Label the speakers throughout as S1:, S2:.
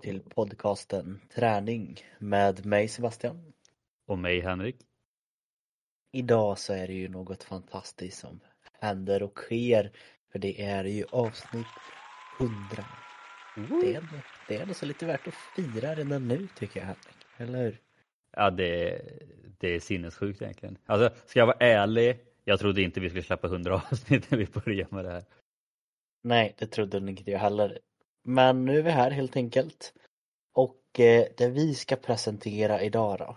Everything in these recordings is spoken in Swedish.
S1: till podcasten Träning med mig Sebastian.
S2: Och mig Henrik.
S1: Idag så är det ju något fantastiskt som händer och sker för det är ju avsnitt 100. Mm. Det, är, det är alltså lite värt att fira redan nu tycker jag Henrik, eller hur?
S2: Ja det, det är sinnessjukt egentligen. Alltså ska jag vara ärlig, jag trodde inte vi skulle släppa 100 avsnitt när vi började med det här.
S1: Nej, det trodde inte jag heller. Men nu är vi här helt enkelt. Och eh, det vi ska presentera idag då,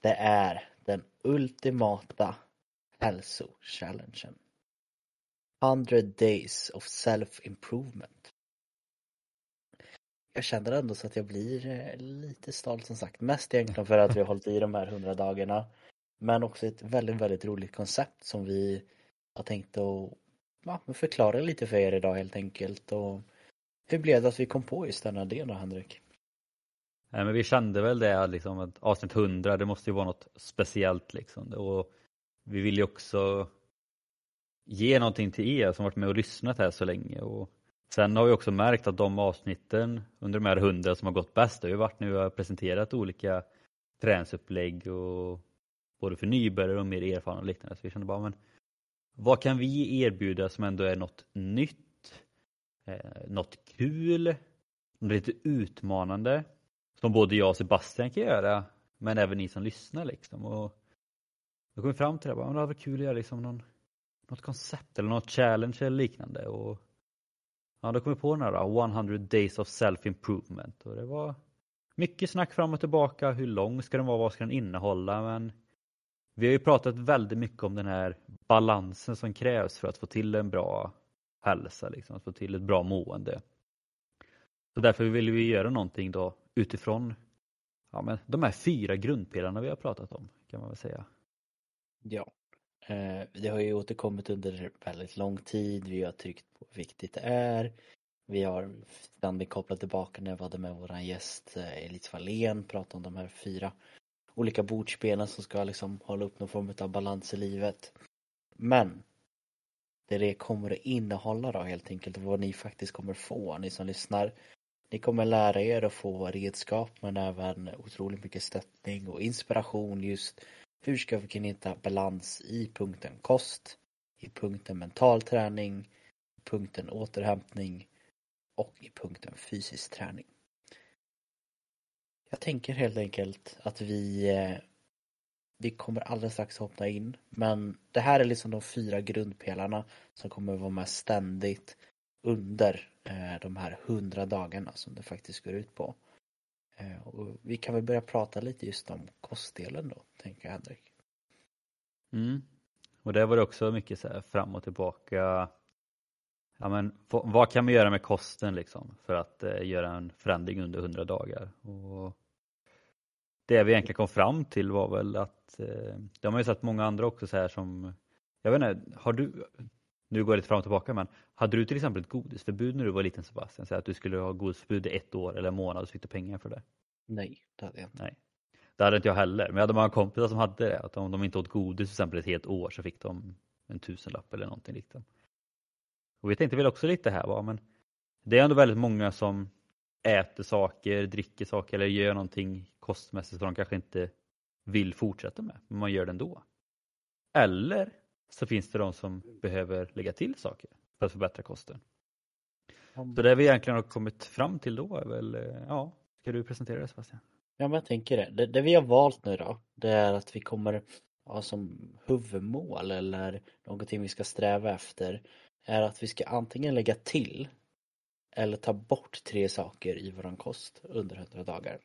S1: det är den ultimata hälsochallengen. 100 days of self-improvement. Jag känner ändå så att jag blir eh, lite stolt som sagt. Mest egentligen för att vi har hållit i de här 100 dagarna. Men också ett väldigt, väldigt roligt koncept som vi har tänkt att ja, förklara lite för er idag helt enkelt. Och hur blev det att vi kom på just denna del då, Henrik?
S2: Nej, men vi kände väl det liksom att avsnitt 100, det måste ju vara något speciellt liksom. Och vi vill ju också ge någonting till er som varit med och lyssnat här så länge. Och sen har vi också märkt att de avsnitten under de här 100 som har gått bäst, det har ju varit när vi har presenterat olika träningsupplägg och både för nybörjare och mer erfarna och liknande. Så vi kände bara, men vad kan vi erbjuda som ändå är något nytt, eh, något kul, lite utmanande som både jag och Sebastian kan göra men även ni som lyssnar liksom. Och då kom vi fram till det, bara, det hade varit kul att göra liksom någon, något koncept eller något challenge eller liknande. Och, ja, då kom vi på den här 100 days of self-improvement och det var mycket snack fram och tillbaka. Hur lång ska den vara? Vad ska den innehålla? Men vi har ju pratat väldigt mycket om den här balansen som krävs för att få till en bra hälsa, liksom, att få till ett bra mående. Så därför vill vi göra någonting då utifrån ja, men de här fyra grundpelarna vi har pratat om kan man väl säga.
S1: Ja, eh, det har ju återkommit under väldigt lång tid. Vi har tryckt på hur viktigt det är. Vi har ständigt kopplat tillbaka när vi hade med våran gäst eh, Elis Wallén, pratat om de här fyra olika bordspelen som ska liksom hålla upp någon form av balans i livet. Men det det kommer att innehålla då helt enkelt vad ni faktiskt kommer få, ni som lyssnar. Ni kommer lära er att få redskap men även otroligt mycket stöttning och inspiration just hur ska vi kunna hitta balans i punkten kost, i punkten mental träning, i punkten återhämtning och i punkten fysisk träning. Jag tänker helt enkelt att vi eh, vi kommer alldeles strax hoppa in men det här är liksom de fyra grundpelarna som kommer vara med ständigt under eh, de här hundra dagarna som det faktiskt går ut på. Eh, och vi kan väl börja prata lite just om kostdelen då, tänker jag Henrik.
S2: Mm. Och där var det också mycket så här fram och tillbaka. Ja, men, vad kan man göra med kosten liksom för att eh, göra en förändring under hundra dagar? Och det vi egentligen kom fram till var väl att, eh, det har man ju sett många andra också så här som, jag vet inte, har du, nu går det lite fram och tillbaka men, hade du till exempel ett godisförbud när du var liten Sebastian? Så att du skulle ha godisförbud i ett år eller en månad och så fick du pengar för det?
S1: Nej, det hade jag inte.
S2: Nej. Det hade inte jag heller, men jag hade många kompisar som hade det, att om de inte åt godis till exempel ett helt år så fick de en tusenlapp eller någonting liknande. Och vi tänkte väl också lite här, va? men det är ändå väldigt många som äter saker, dricker saker eller gör någonting kostmässigt som de kanske inte vill fortsätta med, men man gör det ändå. Eller så finns det de som behöver lägga till saker för att förbättra kosten. Så det vi egentligen har kommit fram till då är väl, eh, ja, ska du presentera det Sebastian?
S1: Ja men jag tänker det. det. Det vi har valt nu då, det är att vi kommer ha som huvudmål eller någonting vi ska sträva efter är att vi ska antingen lägga till eller ta bort tre saker i våran kost under 100 dagar.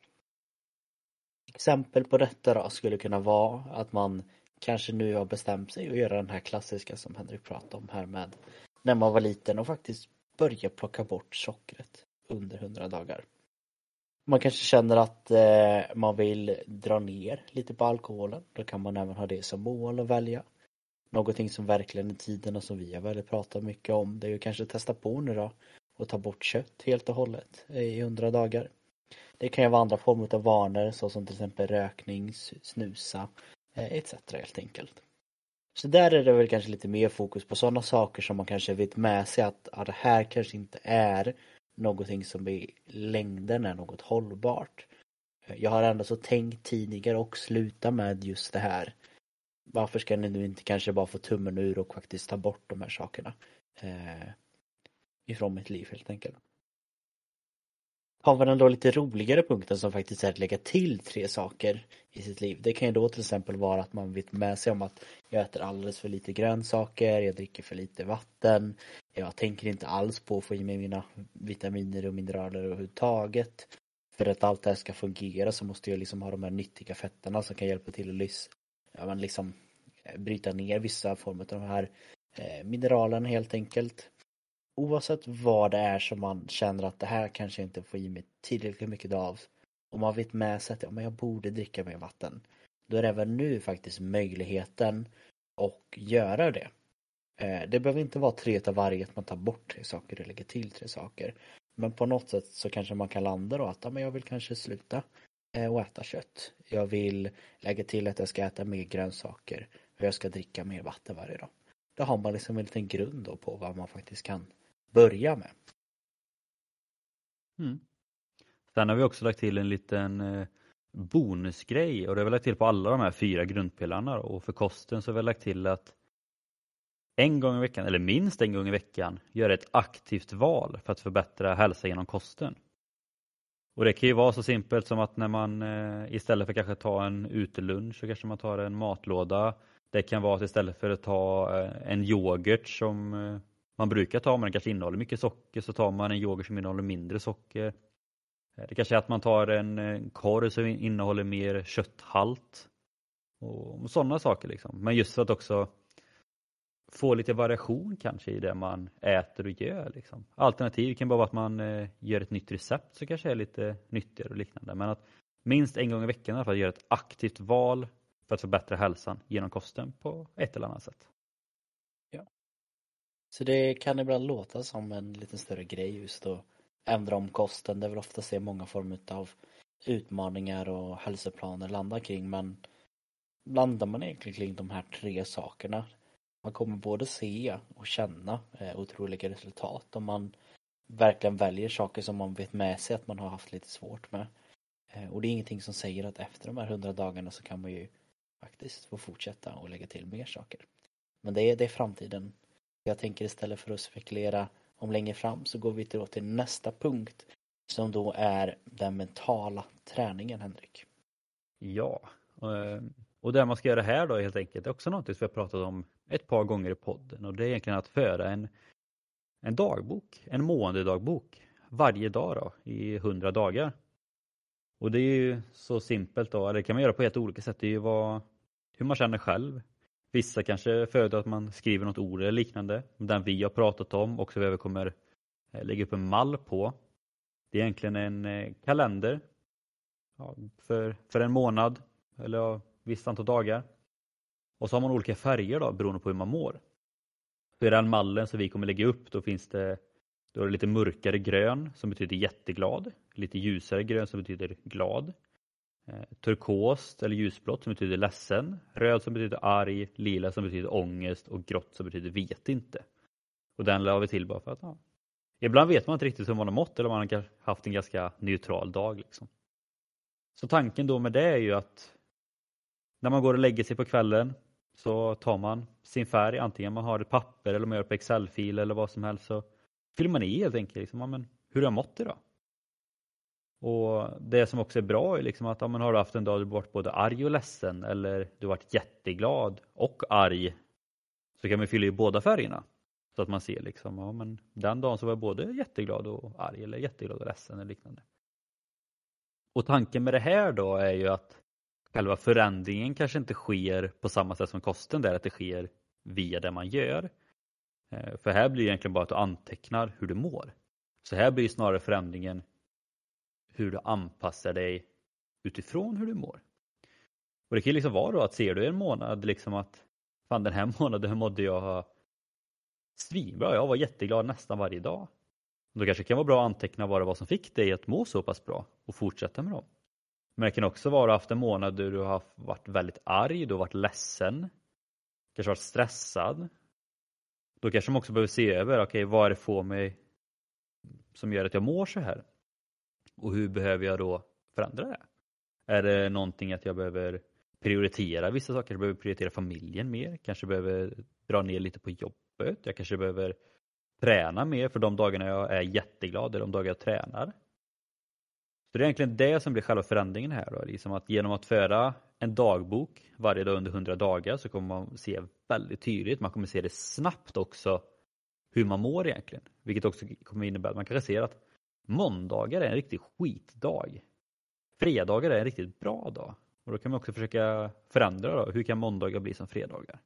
S1: Exempel på detta då skulle kunna vara att man kanske nu har bestämt sig att göra den här klassiska som Henrik pratade om här med när man var liten och faktiskt börja plocka bort sockret under 100 dagar. Man kanske känner att eh, man vill dra ner lite på alkoholen. Då kan man även ha det som mål att välja. Någonting som verkligen i tiden och som vi har väldigt pratat mycket om det är ju kanske testa på nu då och ta bort kött helt och hållet i 100 dagar. Det kan ju vara andra former av vanor såsom till exempel rökning, snusa eh, etc. helt enkelt. Så där är det väl kanske lite mer fokus på sådana saker som man kanske vet med sig att ja, det här kanske inte är någonting som i längden är något hållbart. Eh, jag har ändå så tänkt tidigare och sluta med just det här. Varför ska ni nu inte kanske bara få tummen ur och faktiskt ta bort de här sakerna eh, ifrån mitt liv helt enkelt. Har vi den då lite roligare punkten som faktiskt är att lägga till tre saker i sitt liv. Det kan ju då till exempel vara att man vet med sig om att jag äter alldeles för lite grönsaker, jag dricker för lite vatten, jag tänker inte alls på att få i mig mina vitaminer och mineraler överhuvudtaget. För att allt det här ska fungera så måste jag liksom ha de här nyttiga fetterna som kan hjälpa till att lys ja, men liksom eh, bryta ner vissa former av de här eh, mineralerna helt enkelt. Oavsett vad det är som man känner att det här kanske inte får i mig tillräckligt mycket av. Om man vet med sig att jag borde dricka mer vatten. Då är det även nu faktiskt möjligheten att göra det. Eh, det behöver inte vara tre av varje, att man tar bort tre saker och lägger till tre saker. Men på något sätt så kanske man kan landa då att men jag vill kanske sluta eh, och äta kött. Jag vill lägga till att jag ska äta mer grönsaker och jag ska dricka mer vatten varje dag. Då har man liksom en liten grund då på vad man faktiskt kan börja med.
S2: Mm. Sen har vi också lagt till en liten eh, bonusgrej och det har vi lagt till på alla de här fyra grundpelarna och för kosten så har vi lagt till att en gång i veckan, eller minst en gång i veckan, göra ett aktivt val för att förbättra hälsa genom kosten. Och det kan ju vara så simpelt som att när man eh, istället för kanske ta en utelunch så kanske man tar en matlåda. Det kan vara att istället för att ta eh, en yoghurt som eh, man brukar ta, men den kanske innehåller mycket socker, så tar man en yoghurt som innehåller mindre socker. Eh, det kanske är att man tar en korv som innehåller mer kötthalt. Och sådana saker liksom. Men just för att också få lite variation kanske i det man äter och gör. Liksom. Alternativ kan bara vara att man gör ett nytt recept så kanske är lite nyttigare och liknande. Men att minst en gång i veckan i alla fall göra ett aktivt val för att förbättra hälsan genom kosten på ett eller annat sätt.
S1: Ja. Så det kan ibland låta som en lite större grej just att ändra om kosten. Det är väl ofta se många former av utmaningar och hälsoplaner landa kring men landar man egentligen kring de här tre sakerna man kommer både se och känna eh, otroliga resultat om man verkligen väljer saker som man vet med sig att man har haft lite svårt med. Eh, och det är ingenting som säger att efter de här hundra dagarna så kan man ju faktiskt få fortsätta och lägga till mer saker. Men det är, det är framtiden. Jag tänker istället för att spekulera om längre fram så går vi då till nästa punkt som då är den mentala träningen, Henrik.
S2: Ja, eh, och det man ska göra här då helt enkelt är också något som vi har pratat om ett par gånger i podden och det är egentligen att föra en, en dagbok, en måendedagbok varje dag då, i hundra dagar. Och det är ju så simpelt då, eller det kan man göra på helt olika sätt. Det är ju vad, hur man känner själv. Vissa kanske föredrar att man skriver något ord eller liknande. Den vi har pratat om och som vi kommer eh, lägga upp en mall på. Det är egentligen en eh, kalender ja, för, för en månad eller ja, visst antal dagar. Och så har man olika färger då beroende på hur man mår. Så i den mallen som vi kommer lägga upp då finns det då är det lite mörkare grön som betyder jätteglad. Lite ljusare grön som betyder glad. Eh, turkost eller ljusblått som betyder ledsen. Röd som betyder arg. Lila som betyder ångest och grått som betyder vet inte. Och den la vi till bara för att ja. Ibland vet man inte riktigt hur man har mått eller om man har haft en ganska neutral dag. Liksom. Så tanken då med det är ju att när man går och lägger sig på kvällen så tar man sin färg, antingen man har ett papper eller man gör på Excel-fil eller vad som helst så fyller man i helt enkelt. Liksom, men hur har jag mått idag? Och det som också är bra är liksom att ja, har du haft en dag du varit både arg och ledsen eller du varit jätteglad och arg så kan man fylla i båda färgerna. Så att man ser liksom, ja men den dagen så var jag både jätteglad och arg eller jätteglad och ledsen eller liknande. Och tanken med det här då är ju att själva förändringen kanske inte sker på samma sätt som kosten där, att det sker via det man gör. Eh, för här blir det egentligen bara att du antecknar hur du mår. Så här blir snarare förändringen hur du anpassar dig utifrån hur du mår. Och det kan liksom vara då att ser du en månad liksom att fan den här månaden mådde jag svinbra, jag var jätteglad nästan varje dag. Då kanske det kan vara bra att anteckna vad det var som fick dig att må så pass bra och fortsätta med dem. Men det kan också vara haft en månad där du har varit väldigt arg, du har varit ledsen, kanske varit stressad. Då kanske man också behöver se över, okej okay, vad är det får mig som gör att jag mår så här? Och hur behöver jag då förändra det? Är det någonting att jag behöver prioritera vissa saker? Jag behöver prioritera familjen mer, kanske behöver dra ner lite på jobbet, jag kanske behöver träna mer för de dagarna jag är jätteglad är de dagar jag tränar. Så det är egentligen det som blir själva förändringen här. Då, liksom att genom att föra en dagbok varje dag under 100 dagar så kommer man se väldigt tydligt, man kommer se det snabbt också hur man mår egentligen. Vilket också kommer innebära att man kanske ser att måndagar är en riktig skitdag. Fredagar är en riktigt bra dag. Och då kan man också försöka förändra då. Hur kan måndagar bli som fredagar?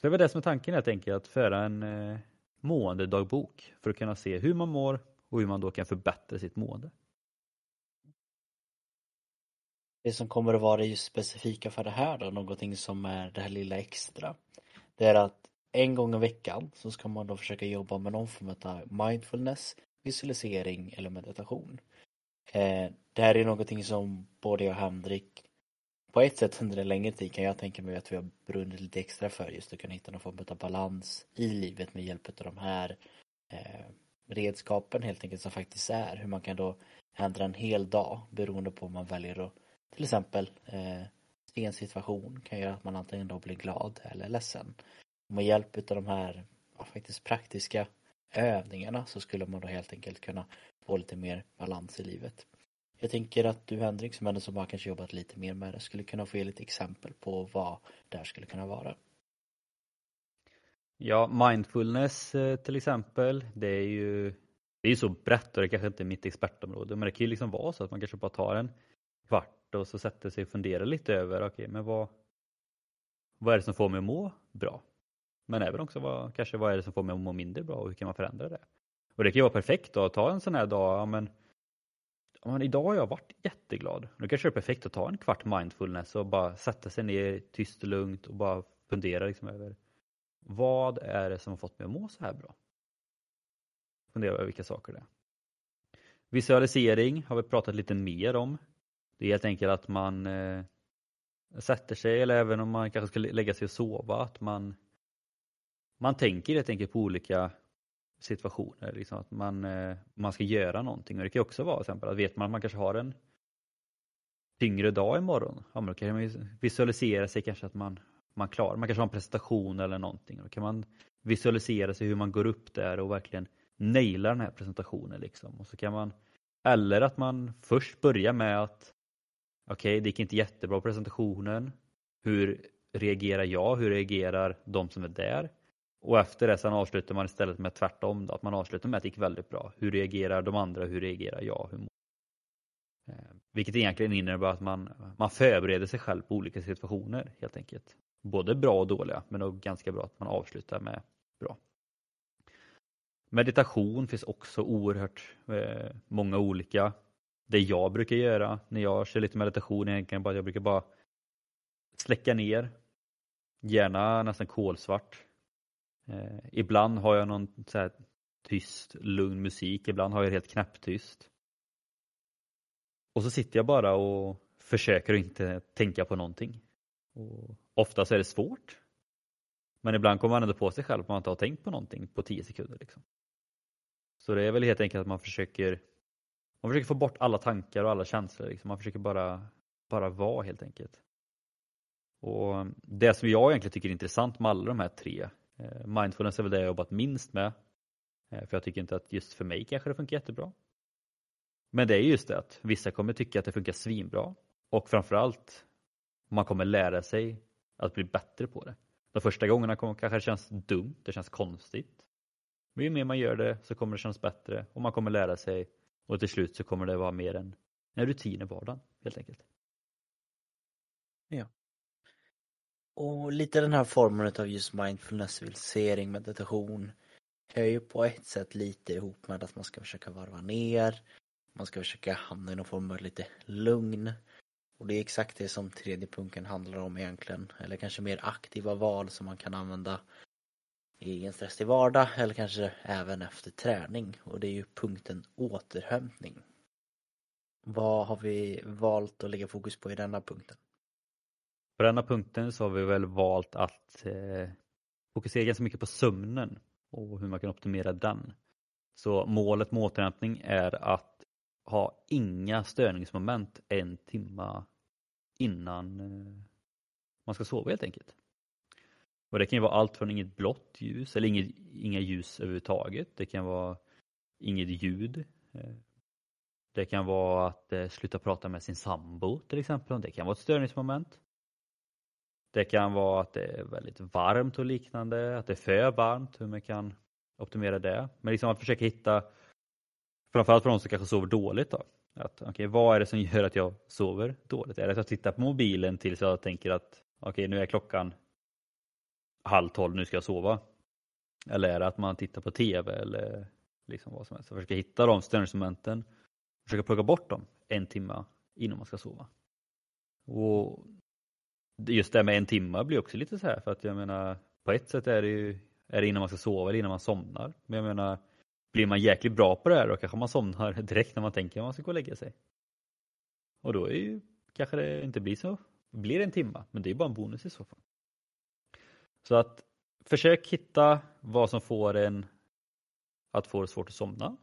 S2: Så det var det som är tanken helt enkelt, att föra en eh, måendedagbok för att kunna se hur man mår och hur man då kan förbättra sitt mående.
S1: Det som kommer att vara just specifika för det här då, någonting som är det här lilla extra. Det är att en gång i veckan så ska man då försöka jobba med någon form av mindfulness, visualisering eller meditation. Eh, det här är någonting som både jag och Henrik på ett sätt under en längre tid kan jag tänka mig att vi har brunnit lite extra för just att kunna hitta någon form av balans i livet med hjälp av de här eh, redskapen helt enkelt som faktiskt är. Hur man kan då ändra en hel dag beroende på om man väljer att till exempel eh, se en situation kan göra att man antingen då blir glad eller ledsen. Och med hjälp av de här ja, faktiskt praktiska övningarna så skulle man då helt enkelt kunna få lite mer balans i livet. Jag tänker att du Henrik som ändå som har kanske jobbat lite mer med det skulle kunna få ge lite exempel på vad det här skulle kunna vara.
S2: Ja, mindfulness eh, till exempel, det är ju det är så brett och det kanske inte är mitt expertområde men det kan ju liksom vara så att man kanske bara tar en kvart och så sätter sig och funderar lite över, okej okay, men vad, vad är det som får mig att må bra? Men även också vad, kanske vad är det som får mig att må mindre bra och hur kan man förändra det? Och det kan ju vara perfekt då, att ta en sån här dag, ja, men, ja, men idag har jag varit jätteglad. Då kanske det är perfekt att ta en kvart mindfulness och bara sätta sig ner tyst och lugnt och bara fundera liksom över vad är det som har fått mig att må så här bra? Fundera över vilka saker det är. Visualisering har vi pratat lite mer om. Det är helt enkelt att man eh, sätter sig eller även om man kanske ska lägga sig och sova att man man tänker helt enkelt på olika situationer, liksom att man, eh, man ska göra någonting. Och det kan också vara till exempel att vet man att man kanske har en tyngre dag imorgon, ja, men då kan man visualisera sig kanske att man, man klarar, man kanske har en presentation eller någonting. Då kan man visualisera sig hur man går upp där och verkligen nailar den här presentationen. Liksom. Och så kan man, eller att man först börjar med att okej, okay, det gick inte jättebra presentationen. Hur reagerar jag? Hur reagerar de som är där? Och efter det sen avslutar man istället med tvärtom, då, att man avslutar med att det gick väldigt bra. Hur reagerar de andra? Hur reagerar jag? Hur eh, vilket egentligen innebär att man, man förbereder sig själv på olika situationer helt enkelt. Både bra och dåliga, men då ganska bra att man avslutar med bra. Meditation finns också oerhört eh, många olika. Det jag brukar göra när jag kör lite meditation är egentligen bara att jag brukar bara släcka ner. Gärna nästan kolsvart Eh, ibland har jag någon så här tyst, lugn musik. Ibland har jag helt knäpptyst. Och så sitter jag bara och försöker att inte tänka på någonting. Och oftast är det svårt. Men ibland kommer man ändå på sig själv att man inte har tänkt på någonting på tio sekunder. Liksom. Så det är väl helt enkelt att man försöker man försöker få bort alla tankar och alla känslor. Liksom. Man försöker bara, bara vara helt enkelt. Och Det som jag egentligen tycker är intressant med alla de här tre Eh, mindfulness är väl det jag jobbat minst med. Eh, för jag tycker inte att just för mig kanske det funkar jättebra. Men det är just det att vissa kommer tycka att det funkar svinbra och framförallt man kommer lära sig att bli bättre på det. De första gångerna kommer kanske det känns dumt, det känns konstigt. Men ju mer man gör det så kommer det kännas bättre och man kommer lära sig och till slut så kommer det vara mer en, en rutin i vardagen helt enkelt.
S1: Ja. Och lite den här formen av just mindfulness, visualisering, meditation hör ju på ett sätt lite ihop med att man ska försöka varva ner. Man ska försöka hamna i någon form av lite lugn. Och det är exakt det som tredje punkten handlar om egentligen. Eller kanske mer aktiva val som man kan använda i en stressig vardag eller kanske även efter träning. Och det är ju punkten återhämtning. Vad har vi valt att lägga fokus på i denna punkten?
S2: På denna punkten så har vi väl valt att eh, fokusera ganska mycket på sömnen och hur man kan optimera den. Så målet med återhämtning är att ha inga störningsmoment en timma innan eh, man ska sova helt enkelt. Och det kan ju vara allt från inget blått ljus eller inget, inga ljus överhuvudtaget. Det kan vara inget ljud. Eh, det kan vara att eh, sluta prata med sin sambo till exempel. Det kan vara ett störningsmoment. Det kan vara att det är väldigt varmt och liknande, att det är för varmt, hur man kan optimera det. Men liksom att försöka hitta, framförallt för de som kanske sover dåligt då, att okay, vad är det som gör att jag sover dåligt? Är det att jag tittar på mobilen tills jag tänker att okej okay, nu är klockan halv tolv, nu ska jag sova? Eller är det att man tittar på TV eller liksom vad som helst. Försöka hitta de störningsmomenten, försöka plocka bort dem en timme innan man ska sova. Och just det med en timme blir också lite så här för att jag menar på ett sätt är det ju är det innan man ska sova eller innan man somnar. Men jag menar blir man jäkligt bra på det här då kanske man somnar direkt när man tänker att man ska gå och lägga sig. Och då är ju kanske det inte blir så. Det blir en timme men det är bara en bonus i så fall. Så att försök hitta vad som får en att få det svårt att somna.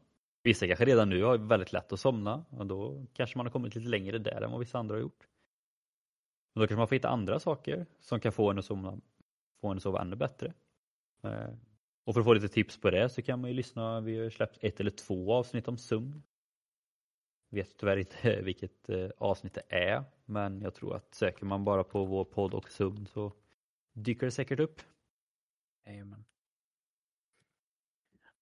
S2: Vissa kanske redan nu har väldigt lätt att somna och då kanske man har kommit lite längre där än vad vissa andra har gjort. Och då kanske man får hitta andra saker som kan få en att, sova, få en att sova ännu bättre. Eh, och för att få lite tips på det så kan man ju lyssna, vi har släppt ett eller två avsnitt om sömn. Vet tyvärr inte vilket eh, avsnitt det är men jag tror att söker man bara på vår podd och sömn så dyker det säkert upp.
S1: Amen.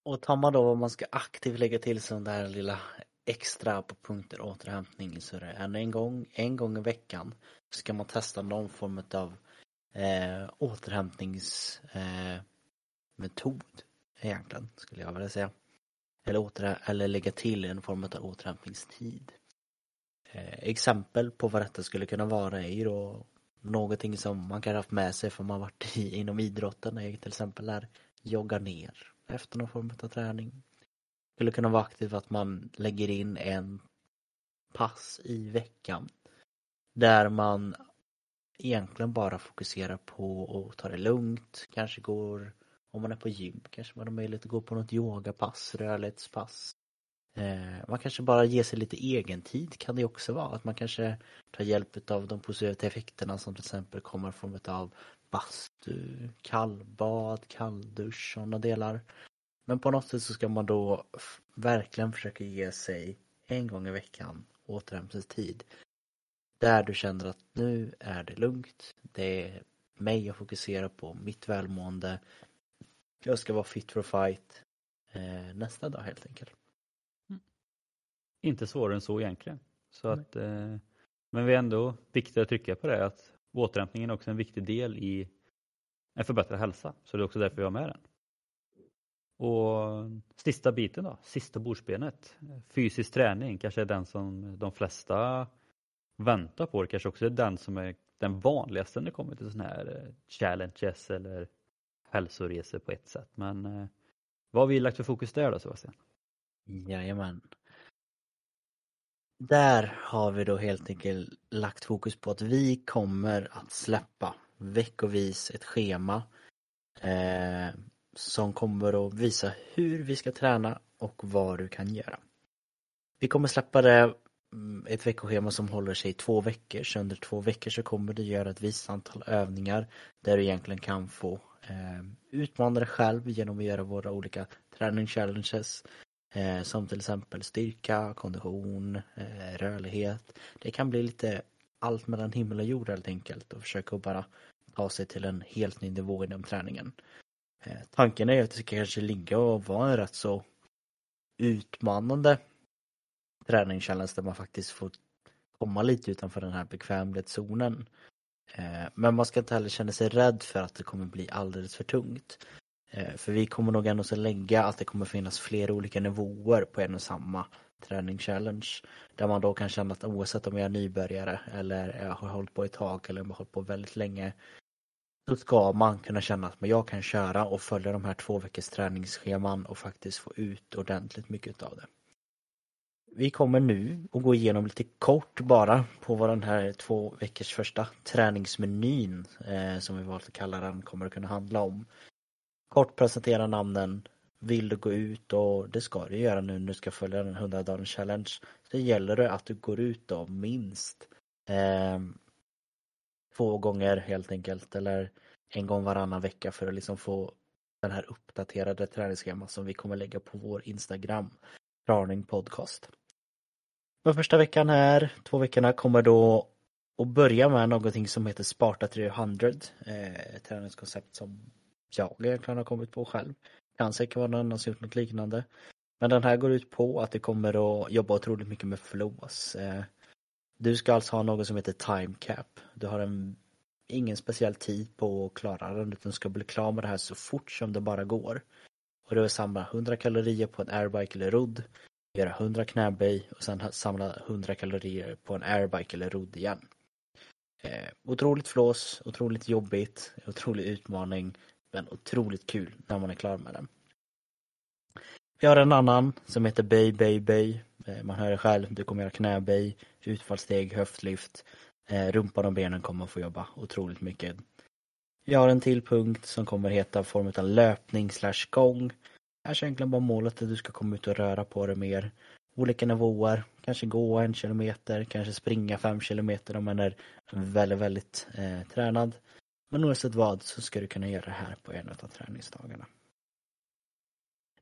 S1: Och tar man då vad man ska aktivt lägga till som det här lilla extra på punkter återhämtning så är det en gång, en gång i veckan ska man testa någon form av eh, återhämtningsmetod eh, egentligen skulle jag vilja säga. Eller, åter, eller lägga till en form av återhämtningstid. Eh, exempel på vad detta skulle kunna vara är ju då någonting som man kan ha haft med sig för man varit i, inom idrotten är till exempel är jogga ner efter någon form av träning. Skulle kunna vara aktivt att man lägger in en pass i veckan där man egentligen bara fokuserar på att ta det lugnt, kanske går om man är på gym kanske man har möjlighet att gå på något yogapass, rörlighetspass. Eh, man kanske bara ger sig lite egen tid kan det också vara. Att man kanske tar hjälp av de positiva effekterna som till exempel kommer i form av bastu, kallbad, kalldusch, sådana delar. Men på något sätt så ska man då verkligen försöka ge sig en gång i veckan återhämtningstid. Där du känner att nu är det lugnt, det är mig jag fokuserar på, mitt välmående. Jag ska vara fit for fight eh, nästa dag helt enkelt.
S2: Mm. Inte svårare än så egentligen. Så att, eh, men vi är ändå viktigt att trycka på det att återhämtningen är också en viktig del i en förbättrad hälsa. Så det är också därför vi har med den. Och sista biten då, sista bordsbenet. Fysisk träning kanske är den som de flesta väntar på. Det kanske också är den som är den vanligaste när det kommer till sådana här eh, challenges eller hälsoresor på ett sätt. Men eh, vad har vi lagt för fokus där då Sebastian?
S1: Jajamän. Där har vi då helt enkelt lagt fokus på att vi kommer att släppa veckovis ett schema eh, som kommer att visa hur vi ska träna och vad du kan göra. Vi kommer släppa det mm, ett veckoschema som håller sig i två veckor, så under två veckor så kommer du göra ett visst antal övningar där du egentligen kan få eh, utmana dig själv genom att göra våra olika träningschallenges eh, som till exempel styrka, kondition, eh, rörlighet. Det kan bli lite allt mellan himmel och jord helt enkelt och försöka bara ta sig till en helt ny nivå inom träningen. Eh, tanken är att det ska kanske ligga och vara en rätt så utmanande träningschallenge där man faktiskt får komma lite utanför den här bekvämlighetszonen. Eh, men man ska inte heller känna sig rädd för att det kommer bli alldeles för tungt. Eh, för vi kommer nog ändå så lägga att det kommer finnas flera olika nivåer på en och samma träningschallenge. Där man då kan känna att oavsett om jag är nybörjare eller jag har hållit på ett tag eller har hållit på väldigt länge så ska man kunna känna att jag kan köra och följa de här två veckors träningsscheman och faktiskt få ut ordentligt mycket av det. Vi kommer nu att gå igenom lite kort bara på vad den här två veckors första träningsmenyn eh, som vi valt att kalla den kommer att kunna handla om. Kort presentera namnen, vill du gå ut och det ska du göra nu när du ska följa den 100 dagars challenge. Så gäller det att du går ut då minst eh, två gånger helt enkelt eller en gång varannan vecka för att liksom få den här uppdaterade träningsschema som vi kommer lägga på vår Instagram, Raning Podcast. Men första veckan här, två veckorna, kommer då att börja med någonting som heter Sparta 300. Eh, ett träningskoncept som jag egentligen har kommit på själv. Kan säkert vara någon annan som gjort något liknande. Men den här går ut på att det kommer att jobba otroligt mycket med flows. Eh, du ska alltså ha något som heter time cap. Du har en, ingen speciell tid på att klara den utan ska bli klar med det här så fort som det bara går. Och det är samla 100 kalorier på en airbike eller rodd, göra 100 knäböj och sen samla 100 kalorier på en airbike eller rodd igen. Eh, otroligt flås, otroligt jobbigt, otrolig utmaning, men otroligt kul när man är klar med den. Vi har en annan som heter böj, böj, böj. Man hör det själv, du kommer göra knäböj, utfallssteg, höftlyft. Eh, rumpan och benen kommer få jobba otroligt mycket. Vi har en till punkt som kommer heta form av löpning slash gång. Här är egentligen bara målet att du ska komma ut och röra på dig mer. Olika nivåer, kanske gå en kilometer, kanske springa fem kilometer om man är väldigt, väldigt eh, tränad. Men oavsett vad så ska du kunna göra det här på en av träningsdagarna.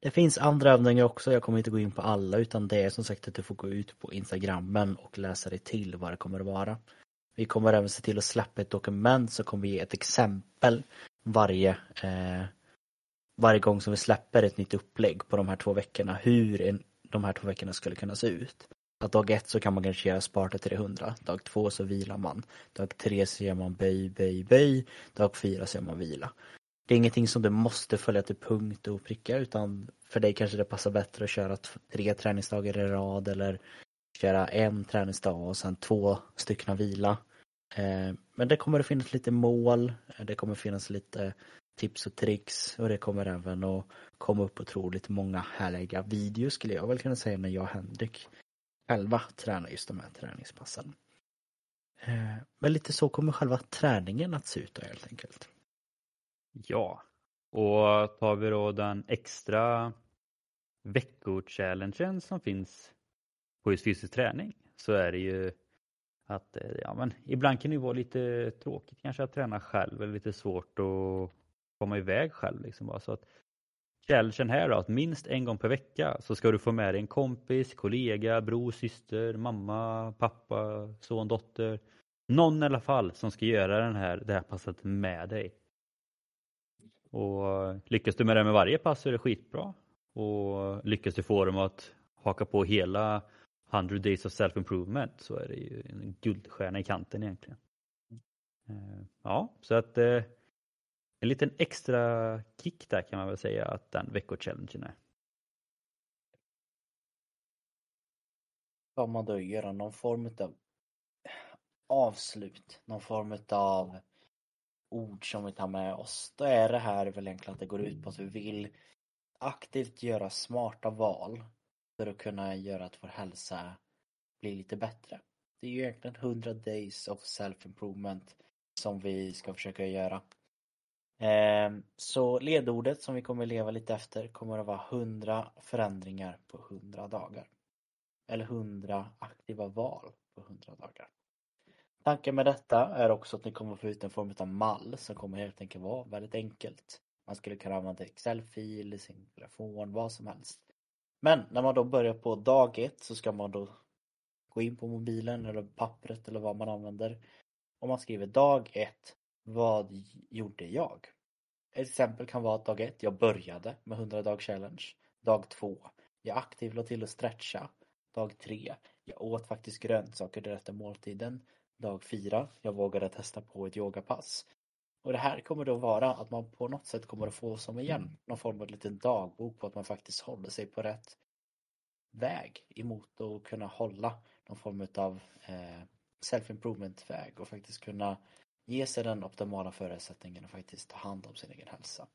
S1: Det finns andra övningar också, jag kommer inte gå in på alla utan det är som sagt att du får gå ut på instagrammen och läsa dig till vad det kommer att vara. Vi kommer även se till att släppa ett dokument som kommer ge ett exempel varje eh, varje gång som vi släpper ett nytt upplägg på de här två veckorna hur en, de här två veckorna skulle kunna se ut. Att dag ett så kan man kanske göra Sparta 300, dag två så vilar man, dag tre så gör man böj, böj, böj, dag fyra så gör man vila. Det är ingenting som du måste följa till punkt och pricka utan för dig kanske det passar bättre att köra tre träningsdagar i rad eller köra en träningsdag och sen två stycken vila. Eh, men det kommer att finnas lite mål, eh, det kommer att finnas lite tips och tricks och det kommer även att komma upp otroligt många härliga videos skulle jag väl kunna säga när jag och Henrik själva tränar just de här träningspassen. Eh, men lite så kommer själva träningen att se ut då helt enkelt.
S2: Ja, och tar vi då den extra veckochallengen som finns på just fysisk träning så är det ju att eh, ja, men ibland kan det vara lite tråkigt kanske att träna själv eller lite svårt att komma iväg själv. Liksom bara. Så att challengen här då, att minst en gång per vecka så ska du få med dig en kompis, kollega, bror, syster, mamma, pappa, son, dotter. Någon i alla fall som ska göra den här, det här passet med dig. Och lyckas du med det med varje pass så är det skitbra. Och lyckas du få dem att haka på hela 100 days of self-improvement så är det ju en guldstjärna i kanten egentligen. Eh, ja, så att eh, en liten extra kick där kan man väl säga att den veckochallengen är.
S1: Ska man då göra någon form av avslut, någon form av ord som vi tar med oss, då är det här väl egentligen att det går ut på att vi vill aktivt göra smarta val för att kunna göra att vår hälsa blir lite bättre. Det är ju egentligen 100 days of self-improvement som vi ska försöka göra. Ehm, så ledordet som vi kommer leva lite efter kommer att vara 100 förändringar på 100 dagar. Eller 100 aktiva val på 100 dagar. Tanken med detta är också att ni kommer få ut en form av mall som kommer helt enkelt vara väldigt enkelt. Man skulle kunna använda Excel-fil, sin telefon, vad som helst. Men när man då börjar på dag ett så ska man då gå in på mobilen eller pappret eller vad man använder. Och man skriver dag ett, vad gjorde jag? Ett exempel kan vara att dag ett, jag började med 100 dag challenge. Dag två, jag aktivt la till att stretcha. Dag tre, jag åt faktiskt grönsaker direkt efter måltiden. Dag fyra, jag vågade testa på ett yogapass. Och det här kommer då vara att man på något sätt kommer att få som igen någon form av liten dagbok på att man faktiskt håller sig på rätt väg emot att kunna hålla någon form av eh, self-improvement väg och faktiskt kunna ge sig den optimala förutsättningen att faktiskt ta hand om sin egen hälsa.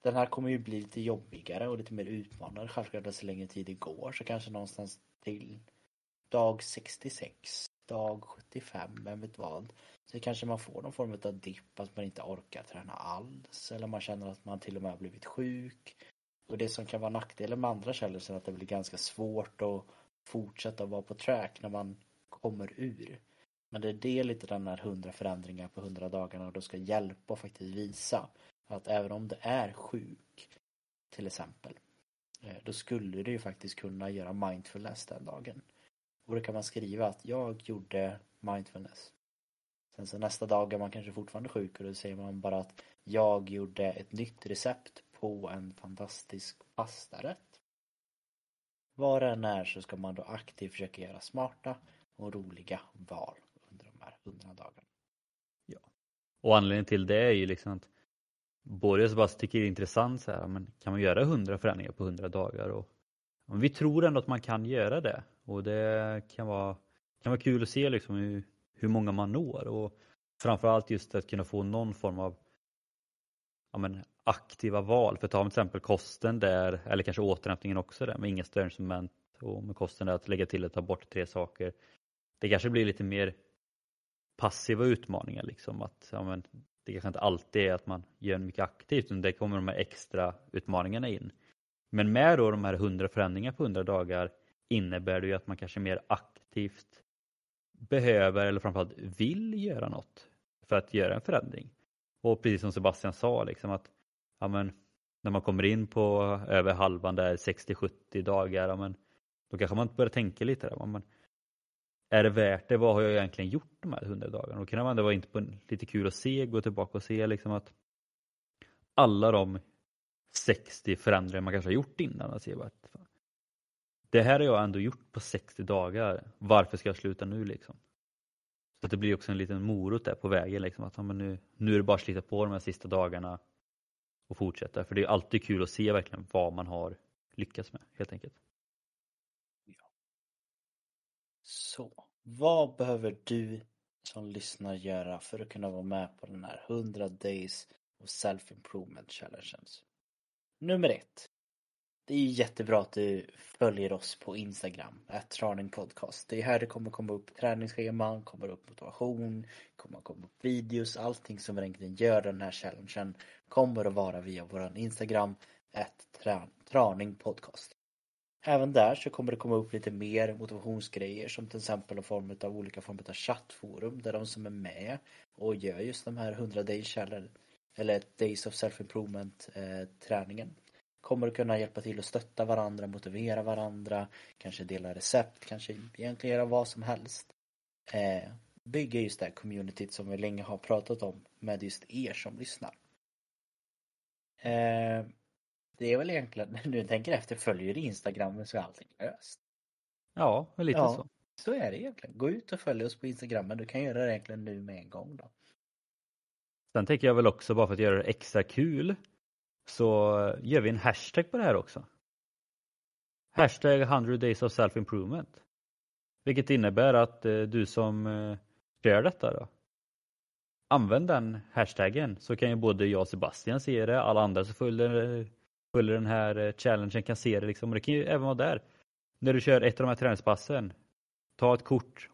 S1: Den här kommer ju bli lite jobbigare och lite mer utmanande självklart så länge tid det går så kanske någonstans till dag 66, dag 75, vem vet vad. Så kanske man får någon form av dipp, att man inte orkar träna alls eller man känner att man till och med har blivit sjuk. Och det som kan vara nackdelen med andra källor är att det blir ganska svårt att fortsätta vara på track när man kommer ur. Men det är det lite den här 100 förändringar på 100 dagarna och då ska hjälpa och faktiskt visa att även om det är sjuk till exempel eh, då skulle du ju faktiskt kunna göra mindfulness den dagen. Och då kan man skriva att jag gjorde mindfulness. Sen så nästa dag är man kanske fortfarande sjuk och då säger man bara att jag gjorde ett nytt recept på en fantastisk pastarätt. Var det än är så ska man då aktivt försöka göra smarta och roliga val under de här hundra dagarna.
S2: Ja. Och anledningen till det är ju liksom att både jag bara tycker det är intressant så här, men kan man göra hundra förändringar på hundra dagar? Och, vi tror ändå att man kan göra det och det kan vara, kan vara kul att se liksom hur, hur många man når och framförallt just att kunna få någon form av ja, men, aktiva val. För ta till exempel kosten där, eller kanske återhämtningen också där med inga störningsmoment och med kosten där att lägga till och ta bort tre saker. Det kanske blir lite mer passiva utmaningar liksom att ja, men, det kanske inte alltid är att man gör mycket aktivt utan det kommer de här extra utmaningarna in. Men med då de här 100 förändringarna på 100 dagar innebär det ju att man kanske mer aktivt behöver eller framförallt vill göra något för att göra en förändring. Och precis som Sebastian sa, liksom att ja, men, när man kommer in på över halvan där 60-70 dagar, ja, men, då kanske man börjar tänka lite där. Ja, men, är det värt det? Vad har jag egentligen gjort de här 100 dagarna? Då kan det vara inte på lite kul att se, gå tillbaka och se liksom att alla de 60 förändringar man kanske har gjort innan. Alltså, se att, det här har jag ändå gjort på 60 dagar. Varför ska jag sluta nu liksom? Så att det blir också en liten morot där på vägen. Liksom, att, ja, men nu, nu är det bara att slita på de här sista dagarna och fortsätta. För det är alltid kul att se verkligen vad man har lyckats med helt enkelt.
S1: Ja. Så, vad behöver du som lyssnar göra för att kunna vara med på den här 100 days of self-improvement challenges? Nummer ett. Det är jättebra att du följer oss på Instagram, Podcast. Det är här det kommer komma upp träningsscheman, kommer upp motivation, kommer komma upp videos, allting som egentligen gör den här challengen kommer att vara via våran Instagram, Podcast. Även där så kommer det komma upp lite mer motivationsgrejer som till exempel i form av olika former av chattforum där de som är med och gör just de här 100 day challenge eller Days of Self-Improvement eh, kommer att kunna hjälpa till att stötta varandra, motivera varandra, kanske dela recept, kanske egentligen göra vad som helst. Eh, bygga just det här communityt som vi länge har pratat om med just er som lyssnar. Eh, det är väl egentligen, när du tänker efter, följer du Instagram så är allting löst.
S2: Ja, lite ja, så.
S1: Så är det egentligen. Gå ut och följ oss på Instagram, men du kan göra det egentligen nu med en gång då.
S2: Sen tänker jag väl också bara för att göra det extra kul så gör vi en hashtag på det här också. Hashtag 100 days of self-improvement. Vilket innebär att eh, du som eh, kör detta då, använd den hashtaggen så kan ju både jag och Sebastian se det, alla andra som följer, eh, följer den här challengen kan se det liksom. Och det kan ju även vara där. När du kör ett av de här träningspassen, ta ett kort,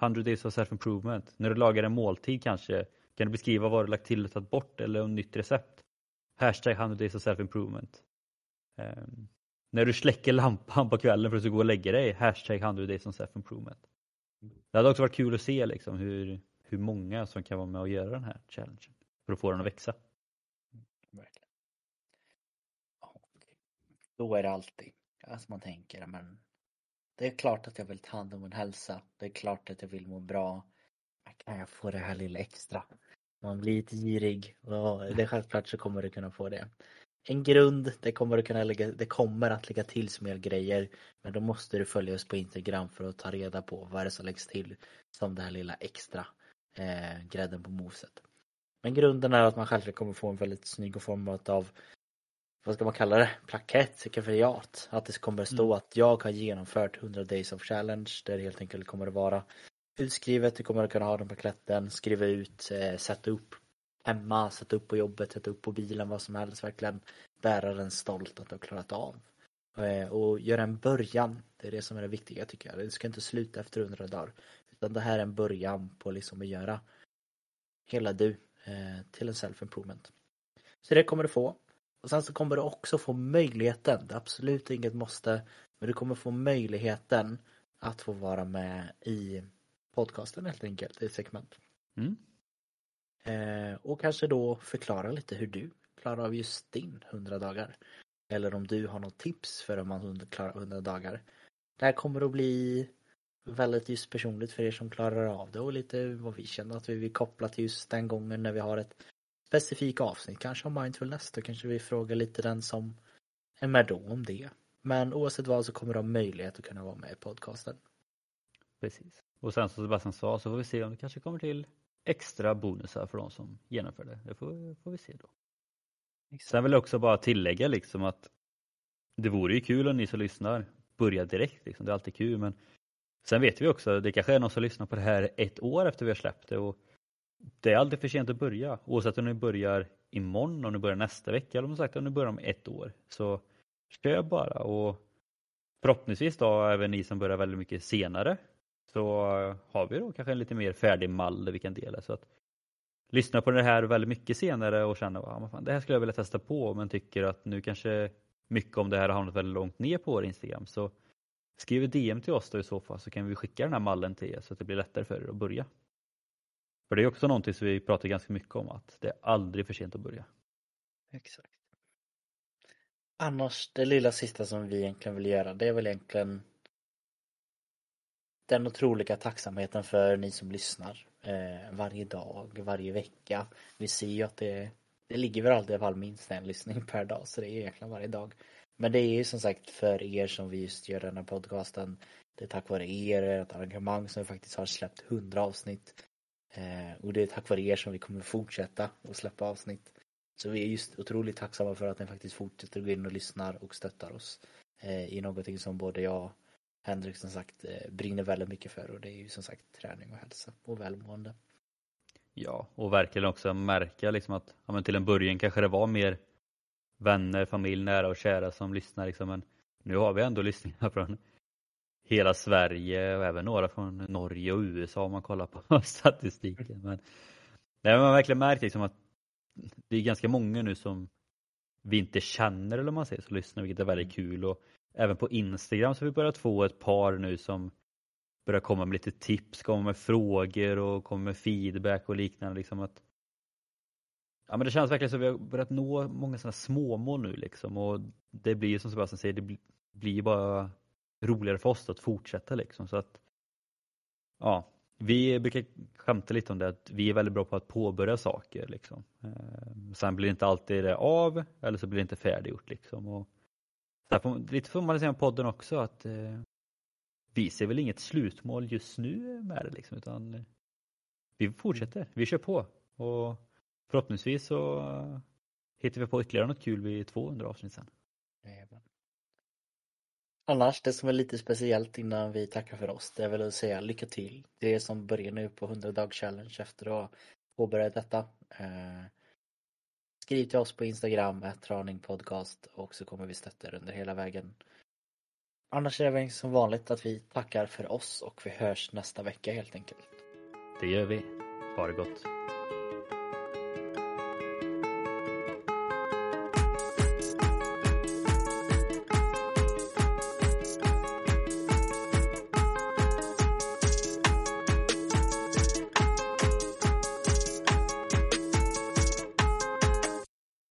S2: 100 days of self-improvement. När du lagar en måltid kanske, kan du beskriva vad du lagt till och tagit bort eller om nytt recept. Hashtag 100 days of self-improvement. Um, när du släcker lampan på kvällen för att du ska gå och lägga dig, hashtag 100 days of self-improvement. Det hade också varit kul att se liksom hur, hur många som kan vara med och göra den här challengen för att få den att växa.
S1: Mm, verkligen. Då är det alltid, alltså man tänker, men det är klart att jag vill ta hand om min hälsa. Det är klart att jag vill må bra. kan jag få det här lilla extra? Man blir lite girig och det är självklart så kommer du kunna få det. En grund, det kommer, du kunna lägga, det kommer att lägga till mer grejer. Men då måste du följa oss på Instagram för att ta reda på vad det är som läggs till som det här lilla extra eh, grädden på moset. Men grunden är att man självklart kommer få en väldigt snygg form av vad ska man kalla det? Plakett, sekretariat. Att det kommer att stå mm. att jag har genomfört 100 days of challenge där det helt enkelt kommer att vara utskrivet. Du kommer att kunna ha den på klätten, skriva ut, eh, sätta upp hemma, sätta upp på jobbet, sätta upp på bilen, vad som helst. Verkligen bära den stolt att du har klarat av. Eh, och göra en början. Det är det som är det viktiga tycker jag. Det ska inte sluta efter hundra dagar. Utan det här är en början på liksom att göra hela du eh, till en self-improvement. Så det kommer du få. Och sen så kommer du också få möjligheten, det är absolut inget måste, men du kommer få möjligheten att få vara med i podcasten helt enkelt, i ett segment.
S2: Mm.
S1: Eh, och kanske då förklara lite hur du klarar av just din 100 dagar. Eller om du har något tips för hur man klarar 100 dagar. Det här kommer att bli väldigt just personligt för er som klarar av det och lite vad vi känner att vi vill koppla till just den gången när vi har ett specifikt avsnitt, kanske om mindfulness, då kanske vi frågar lite den som är med då om det. Men oavsett vad så kommer du ha möjlighet att kunna vara med i podcasten.
S2: Precis. Och sen som Sebastian sa så får vi se om det kanske kommer till extra bonusar för de som genomför det. Det får, får vi se då. Exakt. Sen vill jag också bara tillägga liksom att det vore ju kul om ni som lyssnar börjar direkt. Liksom. Det är alltid kul men sen vet vi också, det kanske är någon som lyssnar på det här ett år efter vi har släppt det och det är aldrig för sent att börja. Oavsett om ni börjar imorgon, om ni börjar nästa vecka eller om, sagt, om ni börjar om ett år. Så kör bara och förhoppningsvis då även ni som börjar väldigt mycket senare så har vi då kanske en lite mer färdig mall där vi kan dela. Så att lyssna på det här väldigt mycket senare och känna ah, att det här skulle jag vilja testa på men tycker att nu kanske mycket om det här har hamnat väldigt långt ner på vår Instagram så skriv ett DM till oss då i så fall så kan vi skicka den här mallen till er så att det blir lättare för er att börja. För det är också någonting som vi pratar ganska mycket om att det är aldrig för sent att börja.
S1: Exakt. Annars, det lilla sista som vi egentligen vill göra det är väl egentligen den otroliga tacksamheten för ni som lyssnar eh, varje dag, varje vecka. Vi ser ju att det, det ligger väl alltid i alla fall minst en lyssning per dag så det är egentligen varje dag. Men det är ju som sagt för er som vi just gör den här podcasten. Det är tack vare er, ert engagemang som vi faktiskt har släppt hundra avsnitt. Eh, och det är tack vare er som vi kommer fortsätta att släppa avsnitt. Så vi är just otroligt tacksamma för att ni faktiskt fortsätter gå in och lyssnar och stöttar oss eh, i någonting som både jag Henrik som sagt eh, brinner väldigt mycket för och det är ju som sagt träning och hälsa och välmående.
S2: Ja, och verkligen också märka liksom att ja, men till en början kanske det var mer vänner, familj, nära och kära som lyssnar liksom, men nu har vi ändå lyssningar från hela Sverige och även några från Norge och USA om man kollar på statistiken. Men nej, man verkligen märkt liksom att det är ganska många nu som vi inte känner eller man säger så lyssnar vilket är väldigt mm. kul och även på Instagram så har vi börjat få ett par nu som börjar komma med lite tips, komma med frågor och komma med feedback och liknande. Liksom att, ja, men det känns verkligen som att vi har börjat nå många sådana småmål nu liksom och det blir som Sebastian säger, det blir bara roligare för oss att fortsätta liksom. Så att, ja, vi brukar skämta lite om det att vi är väldigt bra på att påbörja saker. Liksom. Ehm, sen blir det inte alltid det av eller så blir det inte färdiggjort. Liksom. Och lite får man säga om podden också att eh, vi ser väl inget slutmål just nu med det liksom, utan eh, vi fortsätter, vi kör på och förhoppningsvis så hittar vi på ytterligare något kul vid 200 avsnitt sen.
S1: Annars, det som är lite speciellt innan vi tackar för oss, det är väl att säga lycka till. Det är som börjar nu på 100 dag challenge efter att ha påbörjat detta. Eh, skriv till oss på Instagram, podcast och så kommer vi stötta er under hela vägen. Annars är det som vanligt att vi tackar för oss och vi hörs nästa vecka helt enkelt.
S2: Det gör vi. Ha det gott.